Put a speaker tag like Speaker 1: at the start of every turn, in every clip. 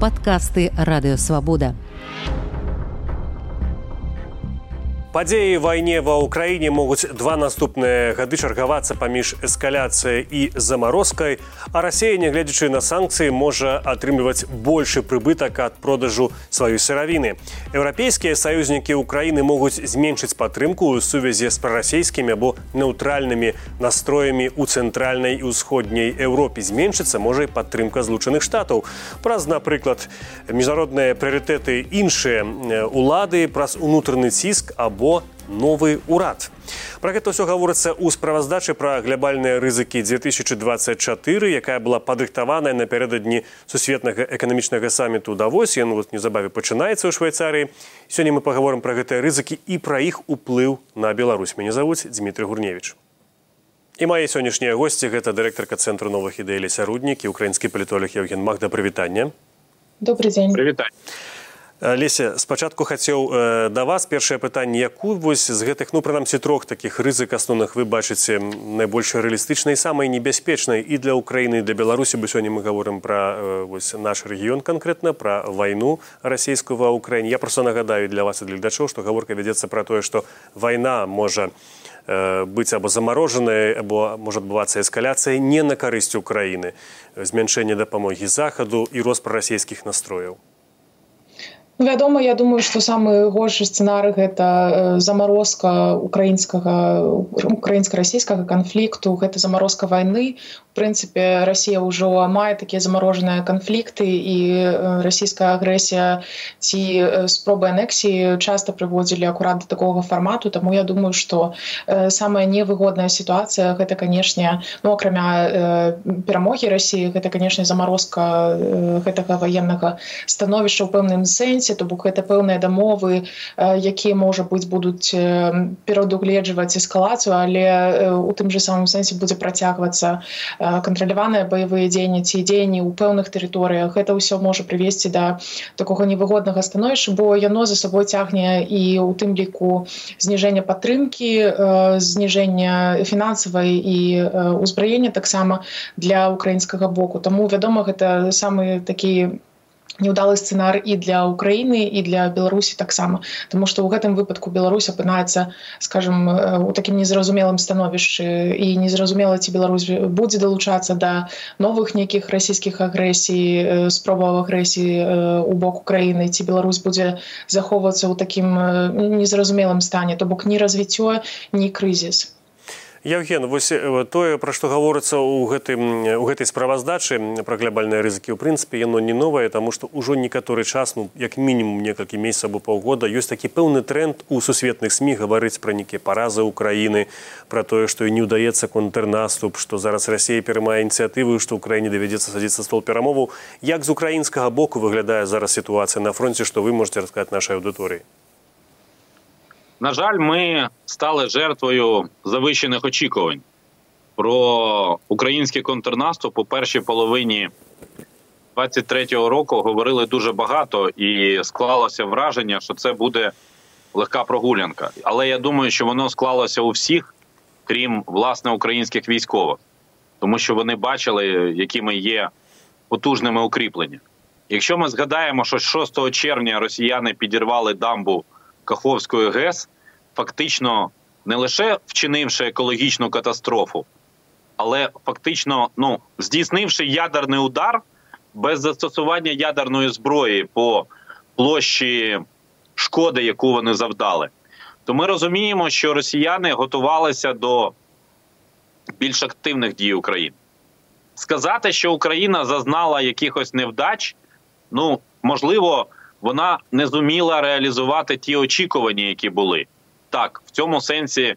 Speaker 1: падкасты радыёвабода
Speaker 2: падзеі вайне ва ўкраіне могуць два наступныя гады чаргавацца паміж эскаляцыяй і замарозкай а рассея нягледзячы на санкцыі можа атрымліваць большы прыбытак ад продажу сваёй сыравіны. Еўрапейскія саюзнікі ўкраіны могуць зменшыць падтрымку ў сувязі з прарасійскімі або неўтральнымі настроямі ў цэнтральнай і ўсходняй Еўропе. Зменшыцца можа і падтрымка злучаных штатаў. Праз напрыклад міжнародныя прыярытэты іншыя улады праз унутраны ціск або або новы урад. Пра гэта ўсё гаворыцца ў справаздачы пра глябальныя рызыкі 2024, якая была падрыхтаваная напярэдадні сусветнага эканамічнага саміту давось ён вот неўзабаве пачынаецца ў швейцарыі. Сёння мы паговорым пра гэтыя рызыкі і пра іх уплыў на Беларусь мяне завуць Дмітрий Гурневич. І мае сённяшнія госці гэта дырэктарка цэнтру новых ідэй лесяруднікі украінскі палітолог Евген Магда прывітання.
Speaker 3: Добрый дзень
Speaker 4: прывітанне.
Speaker 2: Леся спачатку хацеў э, да вас першае пытанне якую вось з гэтых ну прынамсі трох такіх рызык асноўных вы бачыце найбольш рэалістычнай самай небяспечнай і для ўкраіны для беларусі? Бы сёння мы гаворым пра э, наш рэгіён канкрэтна пра вайну расійскую ва ўкраіне я просто нагадаю для вас і гледачоў што гаворка вядзецца пра тое што вайна можа э, быць або замарожаная або можа адбывацца эскаляцыя не на карысць украіны змяншэнне дапамогі захаду і рост прарасійскіх настрояў
Speaker 3: вядома я думаю что самы горшы сцэнары гэта замарозка украінскага украінска-расійскага канфлікту гэта замарозка войны прынцыпе Росія ўжо мае такія замарожаныя канфлікты і расійская агрэсія ці спробы анексіі часта прыводзілі акурат да такога фармату. Таму я думаю что самая невыгодная сітуацыя гэта канешне ну акрамя перамогі Росіі гэта канешне замарозка гэтага военнага становішча ў пэўным сэнсе сэнсе то бок гэта пэўныя дамовы якія можа быць будуць перадугледжваць эскалацыю але у тым же самым сэнсе будзе працягвацца кантраляваныя баявыя дзеянні ці дзеянні ў пэўных тэрыторыях. Гэта ўсё можа прывесці да такога невыгоднага становішча бо яно за сабой цягне і у тым ліку зніжэння падтрымкі зніжэння фінансавай і узбраення таксама для украінскага боку. Таму вядома гэта самы такі неудалы сцэнар і для Украіны і для Беларусі таксама. Таму што ў гэтым выпадку Беларусь апынаецца скажем у такім незразумелым становішчы і незразумела ці Беларусь будзе далучацца да новых нейкіх расійскіх агрэсій спробаў агрэсіі у бок Украіны ці Беларусь будзе захоўвацца ў такім незразумелым стане. То бок ні развіццё ні крызіс
Speaker 2: Евген вось тое пра што гаворыцца ў гэтым у гэтай справаздачы пра глябальныя рызыкі ў прынцыпе яно не новае таму што ўжо некаторы час ну як мінімум некалькі месяцаў або паўгода ёсць такі пэўны тренд у сусветных сМ гаварыць пра нейкія паразы ўкраіны пра тое што і не ўдаецца контрнаступ што зараз рассея перамае ініцыятывы што ўкраіне давядзецца садзіцца стол перамоваў. Як з украінскага боку выглядае зараз сітуацыя на фронте што вы можете расказаць нашай аўдыторыі
Speaker 4: На жаль, ми стали жертвою завищених очікувань про український контрнаступ у першій половині 23-го року говорили дуже багато, і склалося враження, що це буде легка прогулянка. Але я думаю, що воно склалося у всіх, крім власне українських військових, тому що вони бачили, якими є потужними укріплення. Якщо ми згадаємо, що 6 червня росіяни підірвали дамбу. Каховської ГЕС, фактично не лише вчинивши екологічну катастрофу, але фактично ну, здійснивши ядерний удар без застосування ядерної зброї по площі шкоди, яку вони завдали, то ми розуміємо, що росіяни готувалися до більш активних дій України. Сказати, що Україна зазнала якихось невдач, ну можливо вона не зуміла реалізувати ті очікування, які були. Так, в цьому сенсі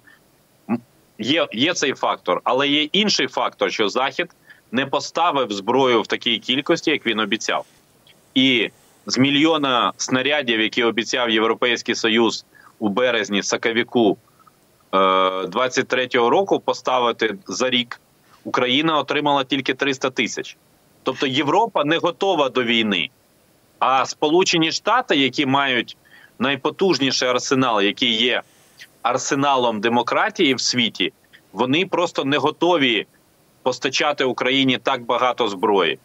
Speaker 4: є, є цей фактор, але є інший фактор, що Захід не поставив зброю в такій кількості, як він обіцяв. І з мільйона снарядів, які обіцяв Європейський Союз у березні Сакавіку 23-го року поставити за рік, Україна отримала тільки 300 тисяч. Тобто Європа не готова до війни. А Сполучені Штати, які мають найпотужніший арсенал, який є арсеналом демократії в світі, вони просто не готові постачати Україні так багато зброї.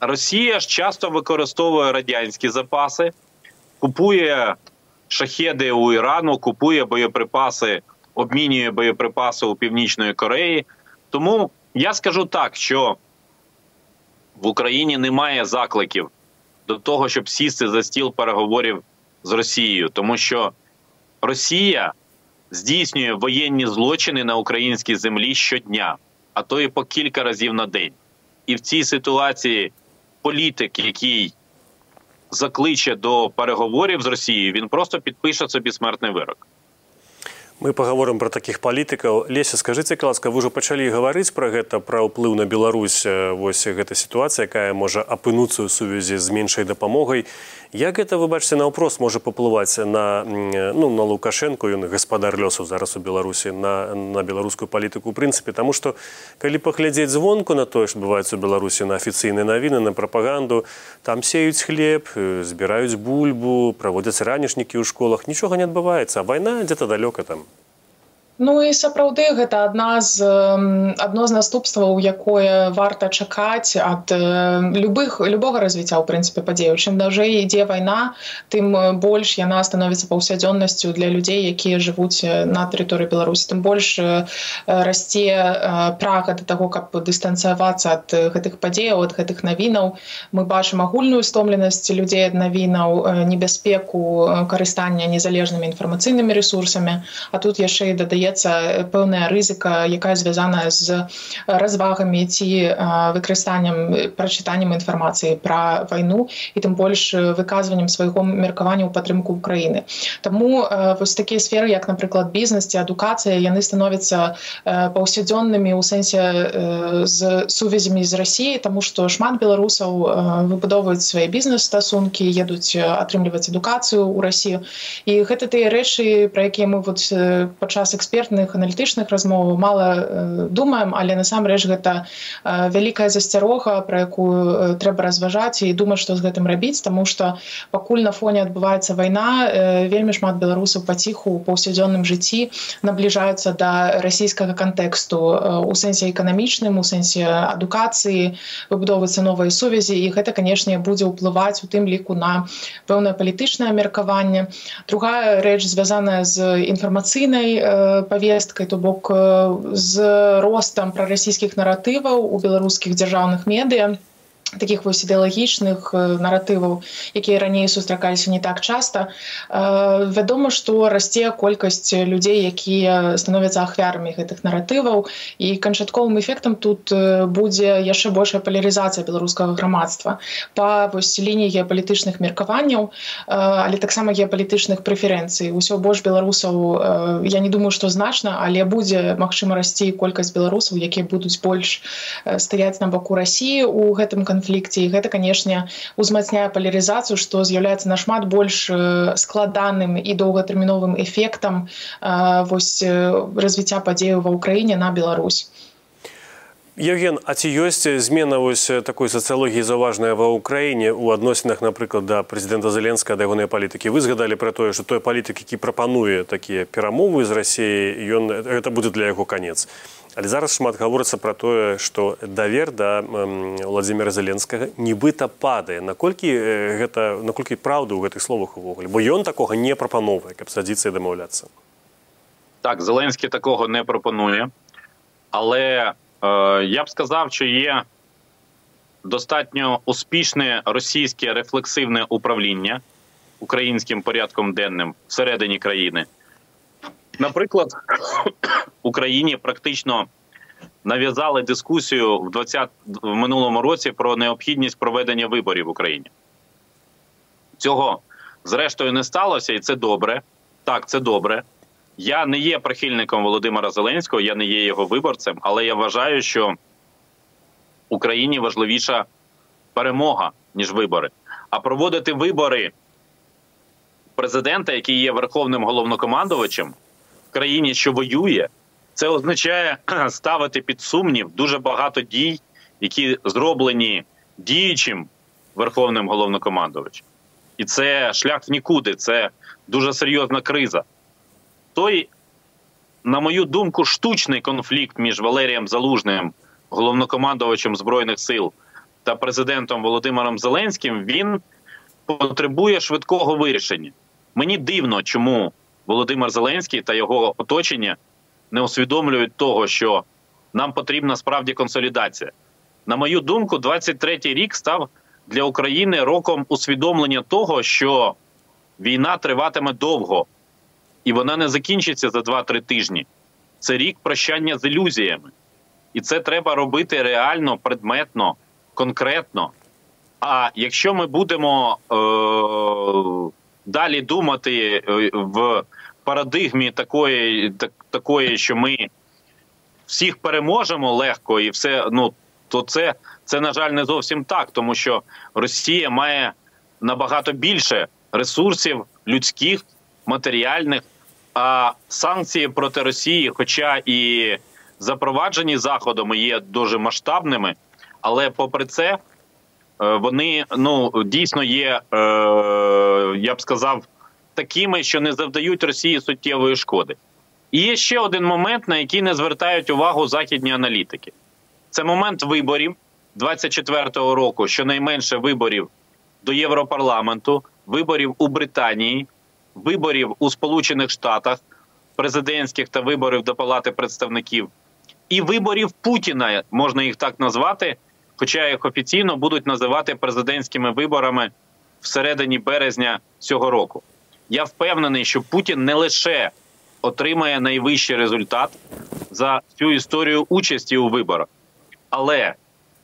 Speaker 4: Росія ж часто використовує радянські запаси, купує шахеди у Ірану, купує боєприпаси, обмінює боєприпаси у Північної Кореї. Тому я скажу так, що в Україні немає закликів до того, щоб сісти за стіл переговорів з Росією, тому що Росія здійснює воєнні злочини на українській землі щодня, а то і по кілька разів на день. І в цій ситуації політик, який закличе до переговорів з Росією, він просто підпише собі смертний вирок.
Speaker 2: Мы паговорым пра такіх палітыкаў. Леся скажыце ласка вы ўжо пачалі гаварыць пра гэта пра ўплыў на Беларусь вось гэта сітуацыя якая можа апынуцца ў сувязі з меншай дапамогай. Як гэта вы бачыце наўпрост можа паплываць на ну на лукашэнку? Ён гаспадар лёсу зараз у беларусі на на беларускую палітыку ў прынцыпе. Таму што калі паглядзець звонку на тое што адбываецца ў беларусі на афіцыйныя навіны на прапаганду там сеюць хлеб збіраюць бульбу праводзяць ранішнікі ў школах. Нічога не адбываецца. Вайна дзе-то далёка там
Speaker 3: Ну і сапраўды гэта адна з адно з наступстваў якое варта чакаць ад любых любога развіцця ў прынцыпе падзею чым дажэй ідзе вайна тым больш яна становіцца паўсядзённасцю для людзей якія жывуць на тэрыторыі беларусі. Тым больш расце прага да таго каб дыстанцыявацца ад гэтых падзеяў ад гэтых навінаў. Мы бачым агульную стомленасць людзей ад навінаў небяспеку карыстання незалежнымі інфармацыйнымі ресурсамі. А тут яшчэ і дадае здаецца пэўная рызыка якая звязаная з развагамі ці выкарыстаннем прачытаннем інфармацыі пра вайну і тым больш выказваннем свайго меркавання ў падтрымку Украіны. Таму вось такія сферы як напрыклад бізнес ці адукацыя яны становяцца паўсядзённымі ў сэнсе з сувязямі з рассіі тому што шмат беларусаў выбудоўваюць свае бізнес-стасункі едуць атрымліваць адукацыю ў Росію і гэта тыя рэчы пра якія мы вот падчас эксперт экспертных аналітычных размоваў. Мала думаем але насамрэч гэта вялікая засцярога про якую трэба разважаць і думаць што з гэтым рабіць тому что пакуль на фоне адбываецца вайна вельмі шмат беларусаў паціху паўсядзённым жыцці набліжаюцца да расійскага кантэксту у сэнсе эканамічным у сэнсе адукацыі выбудоўвацца новыя сувязі і гэта канешне будзе ўплываць у тым ліку на пэўнае палітычнае меркаванне. Другая рэч звязаная з інфармацыйнай э, павесткай то бок з ростам прарасійскіх наратываў у беларускіх дзяржаўных медыа таких вось ідэалагічных наратываў якія раней сустракаліся не так часта. Вядома што расце колькасць людзей якія становяцца ахвярамі гэтых наратываў. І канчатковым эфектам тут будзе яшчэ большая палярызацыя беларускага грамадства. Па вось лініі геапалітычных меркаванняў але таксама геапалітычных прэферэнцый. Усё больш беларусаў я не думаю што значна але будзе магчыма расці колькасць беларусаў якія будуць больш стаяць на баку рассіі у гэтым кан канфлікце і гэта канешне узмацняе палярызацыю што з'яўляецца нашмат больш складаным і доўгатэрміновым эфектам вось развіцця падзею ва ўкраіне на Беларусь.
Speaker 2: Евген, а ці ёсць змена вось такой сацыялогіі заўважная ва ўкраіне ў адносінах напрыклад да прэзідэнта зеленска да ягонай палітыкі вы згадалі пра тое што той палітык які прапануе такія перамовы з рассіі ён гэта будзе для яго канец але зараз шмат гаворыцца пра тое што давер да владимира зеленскага нібыта падае. Наколькі гэта наколькі праўда ў гэтых словах увогуле? Бо ён такога не прапановвае каб садзіцца і дамаўляцца.
Speaker 4: Так зеленскі такога не прапануе. Але я б сказав, що є достатньо успішне російське рефлексивне управління українським порядком денним всередині країни. Наприклад, Україні практично нав'язали дискусію в 20 в минулому році про необхідність проведення виборів в Україні. Цього зрештою не сталося, і це добре. Так, це добре. Я не є прихильником Володимира Зеленського, я не є його виборцем, але я вважаю, що Україні важливіша перемога, ніж вибори. А проводити вибори президента, який є верховним головнокомандувачем країні, що воює, це означає ставити під сумнів дуже багато дій, які зроблені діючим верховним головнокомандувачем. І це шлях в нікуди, це дуже серйозна криза той, на мою думку, штучний конфлікт між Валерієм Залужним, головнокомандувачем Збройних сил, та президентом Володимиром Зеленським він потребує швидкого вирішення. Мені дивно, чому Володимир Зеленський та його оточення не усвідомлюють того, що нам потрібна справді консолідація. На мою думку, 23-й рік став для України роком усвідомлення того, що війна триватиме довго, і вона не закінчиться за 2-3 тижні. Це рік прощання з ілюзіями. І це треба робити реально, предметно, конкретно. А якщо ми будемо е- далі думати е, в парадигмі такої, так, такої, що ми всіх переможемо легко, і все, ну то це, це на жаль не зовсім так, тому що Росія має набагато більше ресурсів людських, матеріальних. А санкції проти Росії, хоча і запроваджені заходами, є дуже масштабними, але попри це, е, вони ну дійсно є, е, я б сказав, такими, що не завдають Росії суттєвої шкоди. І є ще один момент, на який не звертають увагу західні аналітики. Це момент виборів 24-го року, щонайменше виборів до Європарламенту, виборів у Британії, виборів у Сполучених Штатах, президентських та виборів до Палати представників, і виборів Путіна можна їх так назвати, хоча їх офіційно будуть називати президентськими виборами всередині березня цього року. Я впевнений, що Путін не лише отримає найвищий результат за цю історію участі у виборах, але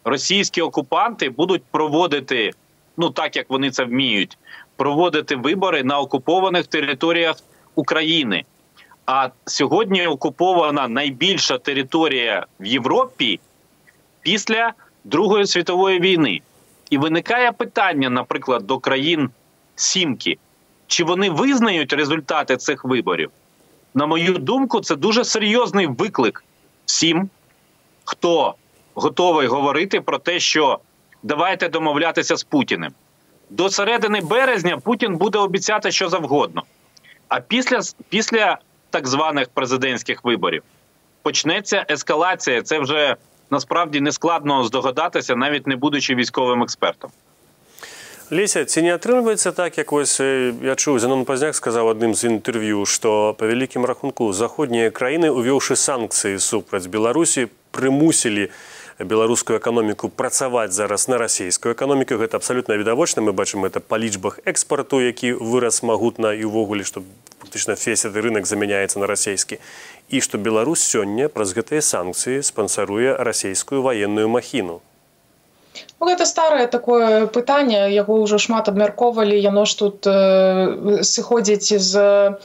Speaker 4: російські окупанти будуть проводити, ну так як вони це вміють, проводити вибори на окупованих територіях України. А сьогодні окупована найбільша територія в Європі після Другої світової війни. І виникає питання, наприклад, до країн Сімки, чи вони визнають результати цих виборів? На мою думку, це дуже серйозний виклик всім, хто готовий говорити про те, що давайте домовлятися з Путіним. До середини березня Путін буде обіцяти що завгодно. А після після так званих президентських виборів почнеться ескалація. Це вже насправді не складно здогадатися, навіть не будучи військовим експертом.
Speaker 2: Леся, ці не атрымліваецца так як вось я чуў Зянон пазняк сказаў адным з інтэрв'ю што па вялікім рахунку заходнія краіны увёўшы санкцыі супраць беларусі прымусілі беларускую эканоміку працаваць зараз на расійскую эканоміку. Гэта абсалютна відавочна. Мы бачым это па лічбах экспарту які вырас магутна і ўвогуле што практычна фесіды рынок замяняецца на расійскі. І што Беларусь сёння праз гэтыя санкцыі спансаруе расійскую ваенную махіну
Speaker 3: Ну, гэта старае такое пытанне яго ўжо шмат абмяркоўвалі яно ж тут э, сыходзіць з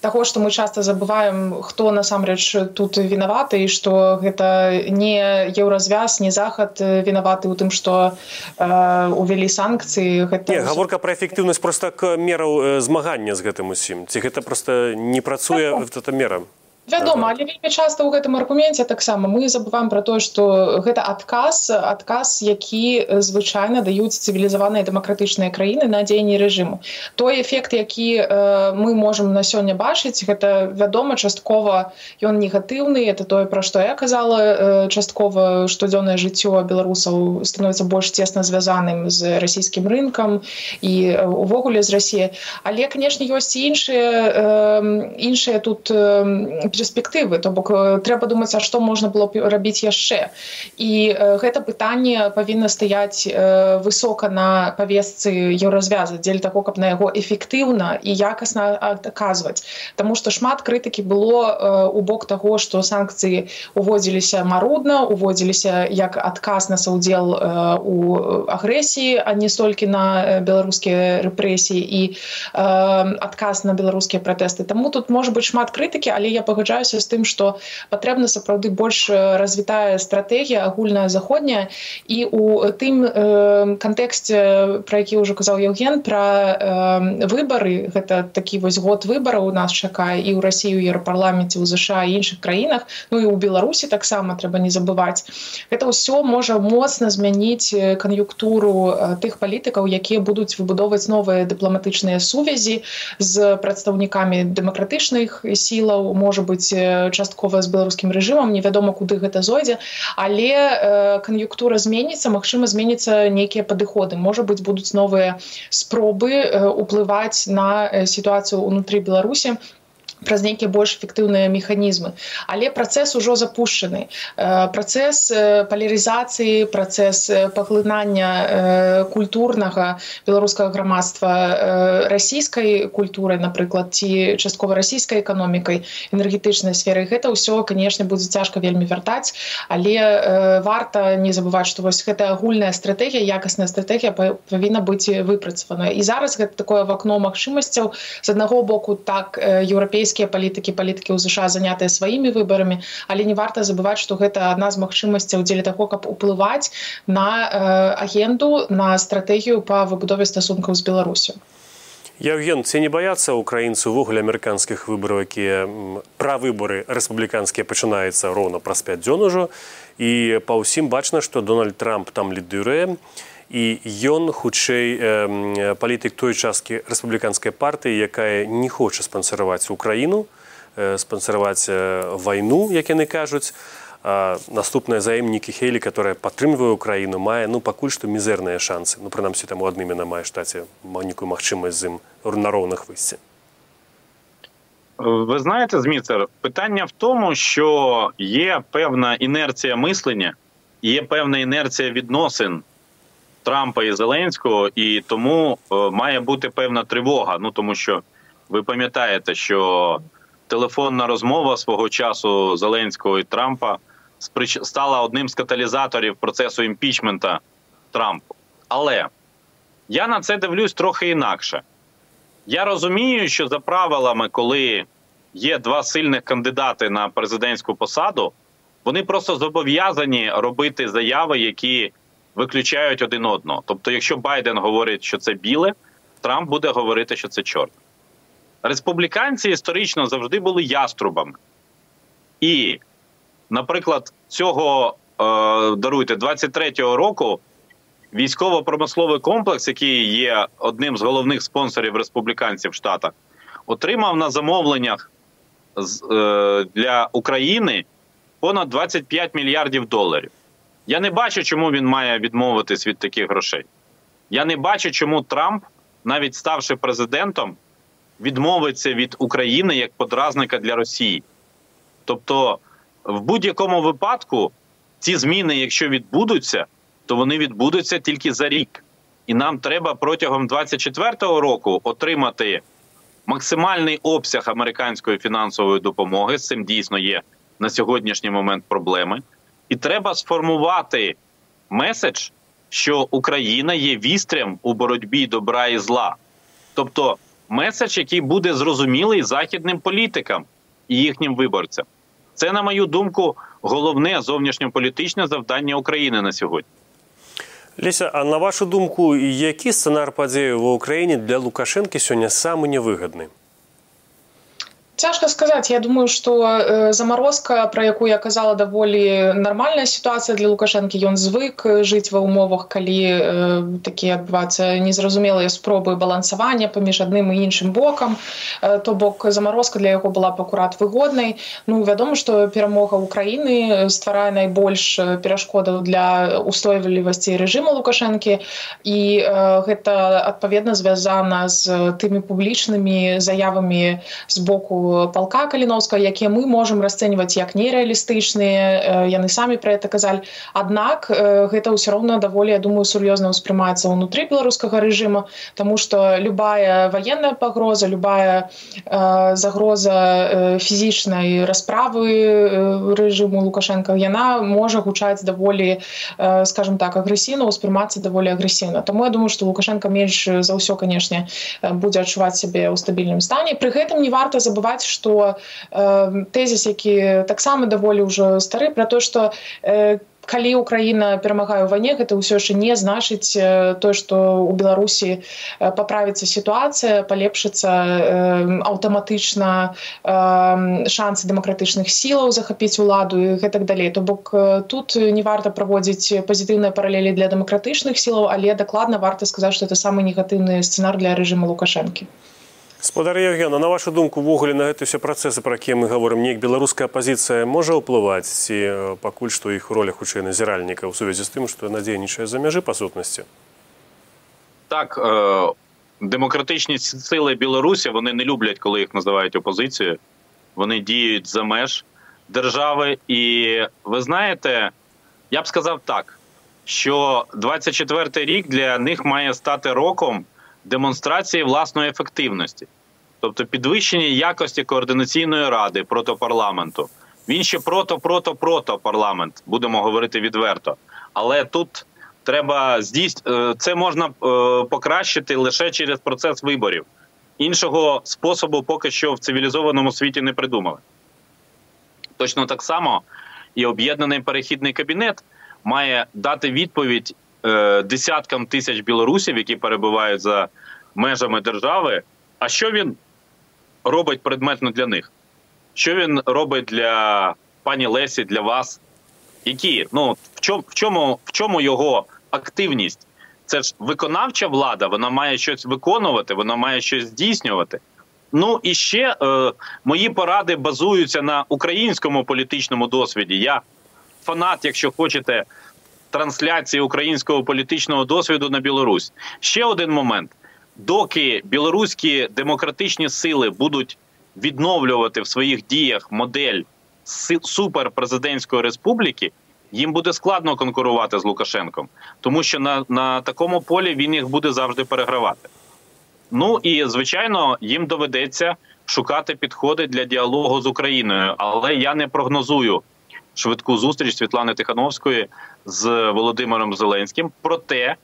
Speaker 3: таго што мы часта забываем хто насамрэч тут вінаваты і што гэта не еўразвяз не захад вінаваты ў тым што э, увялі санкцыі
Speaker 2: гэта не, гаворка пра эфектыўнасць проста мераў змагання з гэтым усім. Ці гэта проста не працуе гэта мера
Speaker 3: вядома але вельмі часта ў гэтым аргуменце таксама мы забываем про тое что гэта адказ адказ які звычайна даюць цывілізаваныя дэмакратычныя краіны на дзеянні рэжыму. Той эфект які э, мы можемм на сёння бачыць гэта вядома часткова ён негатыўны это тое пра што я казала э, часткова штодзённае жыццё беларусаў становіцца больш цесна звязаным з расійскім рынкам і увогуле з рассіі але канешне ёсць іншыя э, іншыя тут э, перспектывы то бок трэба думаць а што можна было б рабіць яшчэ. І гэта пытанне павінна стаяць высока на павесцы еўразвяза дзеля таго каб на яго эфектыўна і якасна аказваць Таму што шмат крытыкі было у бок таго што санкцыі уводзіліся марудна уводзіліся як адказ на саўдзел у агрэсіі а не столькі на беларускія рэпрэсіі і адказ на беларускія пратэсты. Таму тут можа быть шмат крытыкі але я пагаджу пагаджаюся з тым што патрэбна сапраўды больш развітая стратэгія агульная заходняя. І у тым э, кантэксце про які ўжо казаў Евген пра э, выбары гэта такі вось год выбараў у нас чакае і ў Росію еўрапарламенце ў ЗША іншых краінах Ну і ў Беларусі таксама трэба не забываць. Это ўсё можа моцна змяніць кан'юнктуру тых палітыкаў якія будуць выбудоўваць новыя дыпламатычныя сувязі з прадстаўнікамі дэмакратычных сілаў можа быть быць часткова з беларускім рэжымам невядома куды гэта зойдзе. Але кан'юнктура зменіцца Мачыма зменіцца нейкія падыходы. Можа быть будуць новыя спробы уплываць на сітуацыю ўнутры беларусі праз нейкія больш эфектыўныя механізмы але працэс ужо запущены э, працэс э, палярызацыі працэс э, паглынання культурнага беларускага грамадства расійскай культуры напрыклад ці часткова расійскай эканомікай энергетычнай сферы гэта ўсё канешне будзе цяжка вельмі вяртаць. Але варта не забываць што вось гэта агульная стратэгія якасная стратэгія павінна быць выпрацавана. І зараз гэта такое в акно магчымасцяў. З аднаго боку так еўрапейскі еўрапейскія палітыкі палітыкі ў ЗША занятыя сваімі выбарамі але не варта забываць што гэта адна з магчымасцяў дзеля таго каб уплываць на э, агенду на стратэгію па выбудове стасункаў з беларусю.
Speaker 2: Яўген ці не баяцца украінцы ўвогуле амерыканскіх выбараў якія пра выбары рэспубліканскія пачынаюцца роўна праз 5 дзён ужо? І па ўсім бачна што дональд трамп там лідырэ і ён хутчэй э, палітык той часткі рэспубліканскай партыі якая не хоча спансараваць украіну э, спансараваць э, вайну як яны кажуць наступная заемнікі хейлі которая падтрымлівае украіну мае ну пакуль што мізэрныя шансы ну прынамсі там у адным яна мае штаце маніку магчымасць з ім на роўных выйсці
Speaker 4: ви знаєте зміцер питання в тому що є певна інерція мислення є певна інерція відносин Трампа і Зеленського, і тому е, має бути певна тривога. Ну тому що ви пам'ятаєте, що телефонна розмова свого часу Зеленського і Трампа стала одним з каталізаторів процесу імпічмента Трампу. Але я на це дивлюсь трохи інакше. Я розумію, що за правилами, коли є два сильних кандидати на президентську посаду, вони просто зобов'язані робити заяви, які виключають один одного. Тобто, якщо Байден говорить, що це біле, Трамп буде говорити, що це чорне. Республіканці історично завжди були яструбами. І, наприклад, цього е, даруйте 23-го року військово-промисловий комплекс, який є одним з головних спонсорів республіканців в Штатах, отримав на замовленнях з, е, для України понад 25 мільярдів доларів. Я не бачу, чому він має відмовитись від таких грошей. Я не бачу, чому Трамп, навіть ставши президентом, відмовиться від України як подразника для Росії. Тобто, в будь-якому випадку ці зміни, якщо відбудуться, то вони відбудуться тільки за рік. І нам треба протягом 2024 року отримати максимальний обсяг американської фінансової допомоги. З цим дійсно є на сьогоднішній момент проблеми. І треба сформувати меседж, що Україна є вістрям у боротьбі добра і зла. Тобто меседж, який буде зрозумілий західним політикам і їхнім виборцям. Це, на мою думку, головне зовнішньополітичне завдання України на сьогодні.
Speaker 2: Леся, а на вашу думку, який сценар подій в Україні для Лукашенки сьогодні саме невигідний?
Speaker 3: Цяжка сказаць. Я думаю что э, заморозка про якую я казала даволі нармальная сітуацыя для лукашэнкі. Ён звык жыць ва умовах калі э, такія адбывацца незразумелыя спробы балансавання паміж адным і іншым бокам. Э, то бок заморозка для яго была пакурат выгоднай. Ну вядома что перамога Украіны стварае найбольш перашкодаў для устойлівасці рэжыма лукашэнкі. І гэта адпаведна звязана з тымі публічнымі заявамі з боку палка каліновска якія мы можемм расцэньваць як нереалістычныя яны самі про это казалі. Аднак гэта ўсё роўна даволі я думаю сур'ёзна ўспрымаецца ўнутры беларускага рэжыма тому что любая военная пагроза любая загроза фізічнай расправы рэжыму лукашенко яна можа гучаць даволі скажем так агрэсіўна ўспрымацца даволі агрэсіўна. Тому я думаю что лукашенко менш за ўсё канешне будзе адчуваць сябе ў стабільным стане. При гэтым не варта забываць сказаць что э, тезіс які таксама даволі ўжо стары про то что э, калі Украіна перамагае ў вайне гэта ўсё яшчэ не значыць тое што у беларусі паправіцца сітуацыя палепшыцца аўтаматычна шансы дэмакратычных сілаў захапіць уладу і гэтак далей то бок тут не варта праводзіць пазітыўныя паралелі для дэмакратычных сілаў але дакладна варта сказаць што это самы негатыўны сцэнар для рэжыма лукашэнкі
Speaker 2: спадар Евгена на вашу думку увогуле на гэты все працэсы пра якія мы гаворым неяк беларуская пазіцыя можа ўплываць ці пакуль што іх роля хутчэй назіральніка ў сувязі з тым што надзейнічае за мяжы па сутнасці
Speaker 4: так е- демократичні сили білорусі вони не люблять коли їх називають опозицією вони діють за меж держави і ви знаєте я б сказав так що 24-й рік для них має стати роком демонстрації власної ефективності, тобто підвищення якості координаційної ради проти парламенту. Він ще прото-прото-прото парламент, будемо говорити відверто. Але тут треба здійснити це можна покращити лише через процес виборів. Іншого способу поки що в цивілізованому світі не придумали. Точно так само і об'єднаний перехідний кабінет має дати відповідь е, десяткам тисяч білорусів, які перебувають за межами держави. А що він робить предметно для них? Що він робить для пані Лесі, для вас? Які ну в чому в чому в чому його активність? Це ж виконавча влада, вона має щось виконувати, вона має щось здійснювати. Ну і ще е, мої поради базуються на українському політичному досвіді. Я фанат, якщо хочете, трансляції українського політичного досвіду на Білорусь. Ще один момент: доки білоруські демократичні сили будуть відновлювати в своїх діях модель суперпрезидентської республіки. Їм буде складно конкурувати з Лукашенком, тому що на на такому полі він їх буде завжди перегравати. Ну і звичайно, їм доведеться шукати підходи для діалогу з Україною, але я не прогнозую швидку зустріч Світлани Тихановської з Володимиром Зеленським. Проте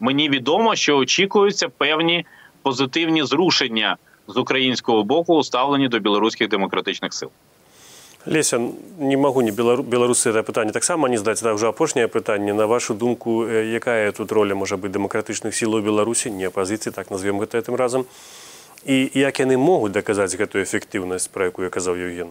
Speaker 4: мені відомо, що очікуються певні позитивні зрушення з українського боку, уставлені до білоруських демократичних сил.
Speaker 2: Леся не магу не беларусы это пытанне таксама не здаць уже апошняе пытанне на вашу думку якая тут роля можа быть дэмакратычных сілаў беларусі не апазіцыі так назовем гэта гэтым разам і як яны могуць даказаць гэтую эфектыўнасць пра якую казаў Евген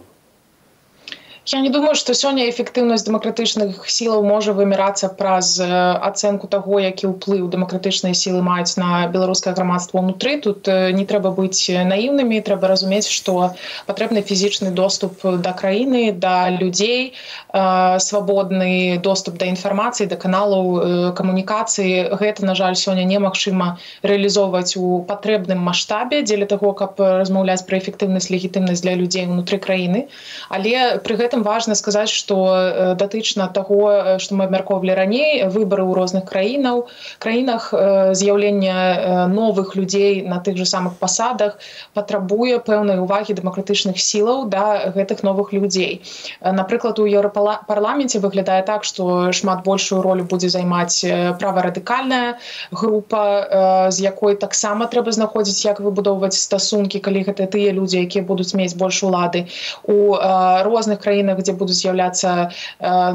Speaker 3: Я не думаю что сёння эфектыўнасць дэмакратычных сілаў можа вымірацца праз ацэнку таго які ўплыў дэмакратычныя сілы маюць на беларускае грамадства ўнутры. Тут не трэба быць наіўнымі трэба разумець што патрэбны фізічны доступ да краіны да людзей свабодны доступ да інфармацыі да каналаў камунікацыі. Гэта на жаль сёння немагчыма рэалізоўваць у патрэбным маштабе дзеля таго каб размаўляць пра эфектыўнасць легітымнасць для людзей унутры краіны. Але пры гэтым гэтым важна сказаць что э, датычна того что мы абмяркоўвалі раней выборы ў розных краінаў краінах э, з'яўлення э, новых людзей на тых же самых пасадах патрабуе пэўнай увагі дэмакратычных сілаў да гэтых новых людзей. Напрыклад у еўрапарламенце выглядае так что шмат большую ролю будзе займаць праварадыкальная група з якой таксама трэба знаходзіць як выбудоўваць стасункі калі гэта тыя людзі якія будуць мець больш улады. У розных краінах краінах дзе будуць з'яўляцца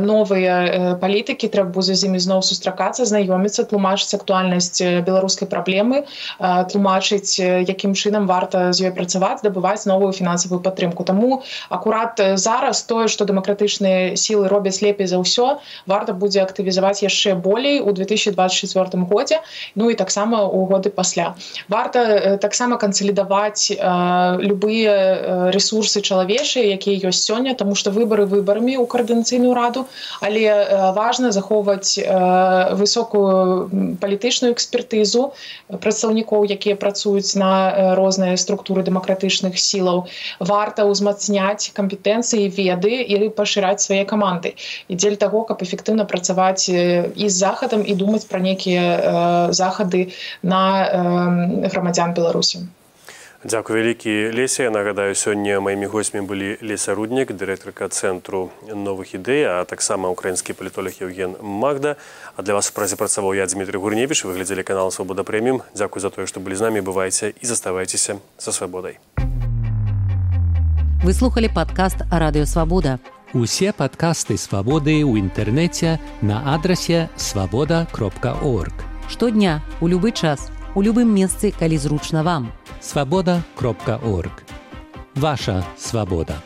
Speaker 3: новыя палітыкі трэба будзе з імі зноў сустракацца знаёміцца тлумачыць актуальнасць беларускай праблемы тлумачыць якім чынам варта з ёй працаваць дабываць новую фінансавую падтрымку таму акурат зараз тое што дэмакратычныя сілы робяць лепей за ўсё варта будзе актывізаваць яшчэ болей у 2024 годзе ну і таксама у годы пасля варта таксама кансалідаваць любыя ресурсы чалавечыя якія ёсць сёння тому что вы выбары выбарамі ў каардынацыйную раду але важна захоўваць высокую палітычную экспертызу прадстаўнікоў якія працуюць на розныя структуры дэмакратычных сілаў. Варта ўзмацняць кампетэнцыі веды і пашыраць свае каманды. І дзель таго каб эфектыўна працаваць і з захадам і думаць пра нейкія захады на грамадзян беларусі
Speaker 2: Дзякуй вялікі лесе. Нагадаю сёння маімі госьмі былі леса руднік дырэктарка цэнтру новых ідэй а таксама украінскі палітолог Евген Магда. А для вас празе працаваў я Дмітрий гурневіч. Выглядзелі канал свабода прэміум Дзякуй за тое што былі з намі. Бывайце і заставайцеся са свабодай.
Speaker 1: Вы слухали падкаст радыёвабода
Speaker 5: усе падкасты свабоды ў інтэрнэце на адрасе свабода кропка орг.
Speaker 1: Штодня у любы час у любым месцы калі зручна вам.
Speaker 5: Свабода кропка орг. Ваша свабода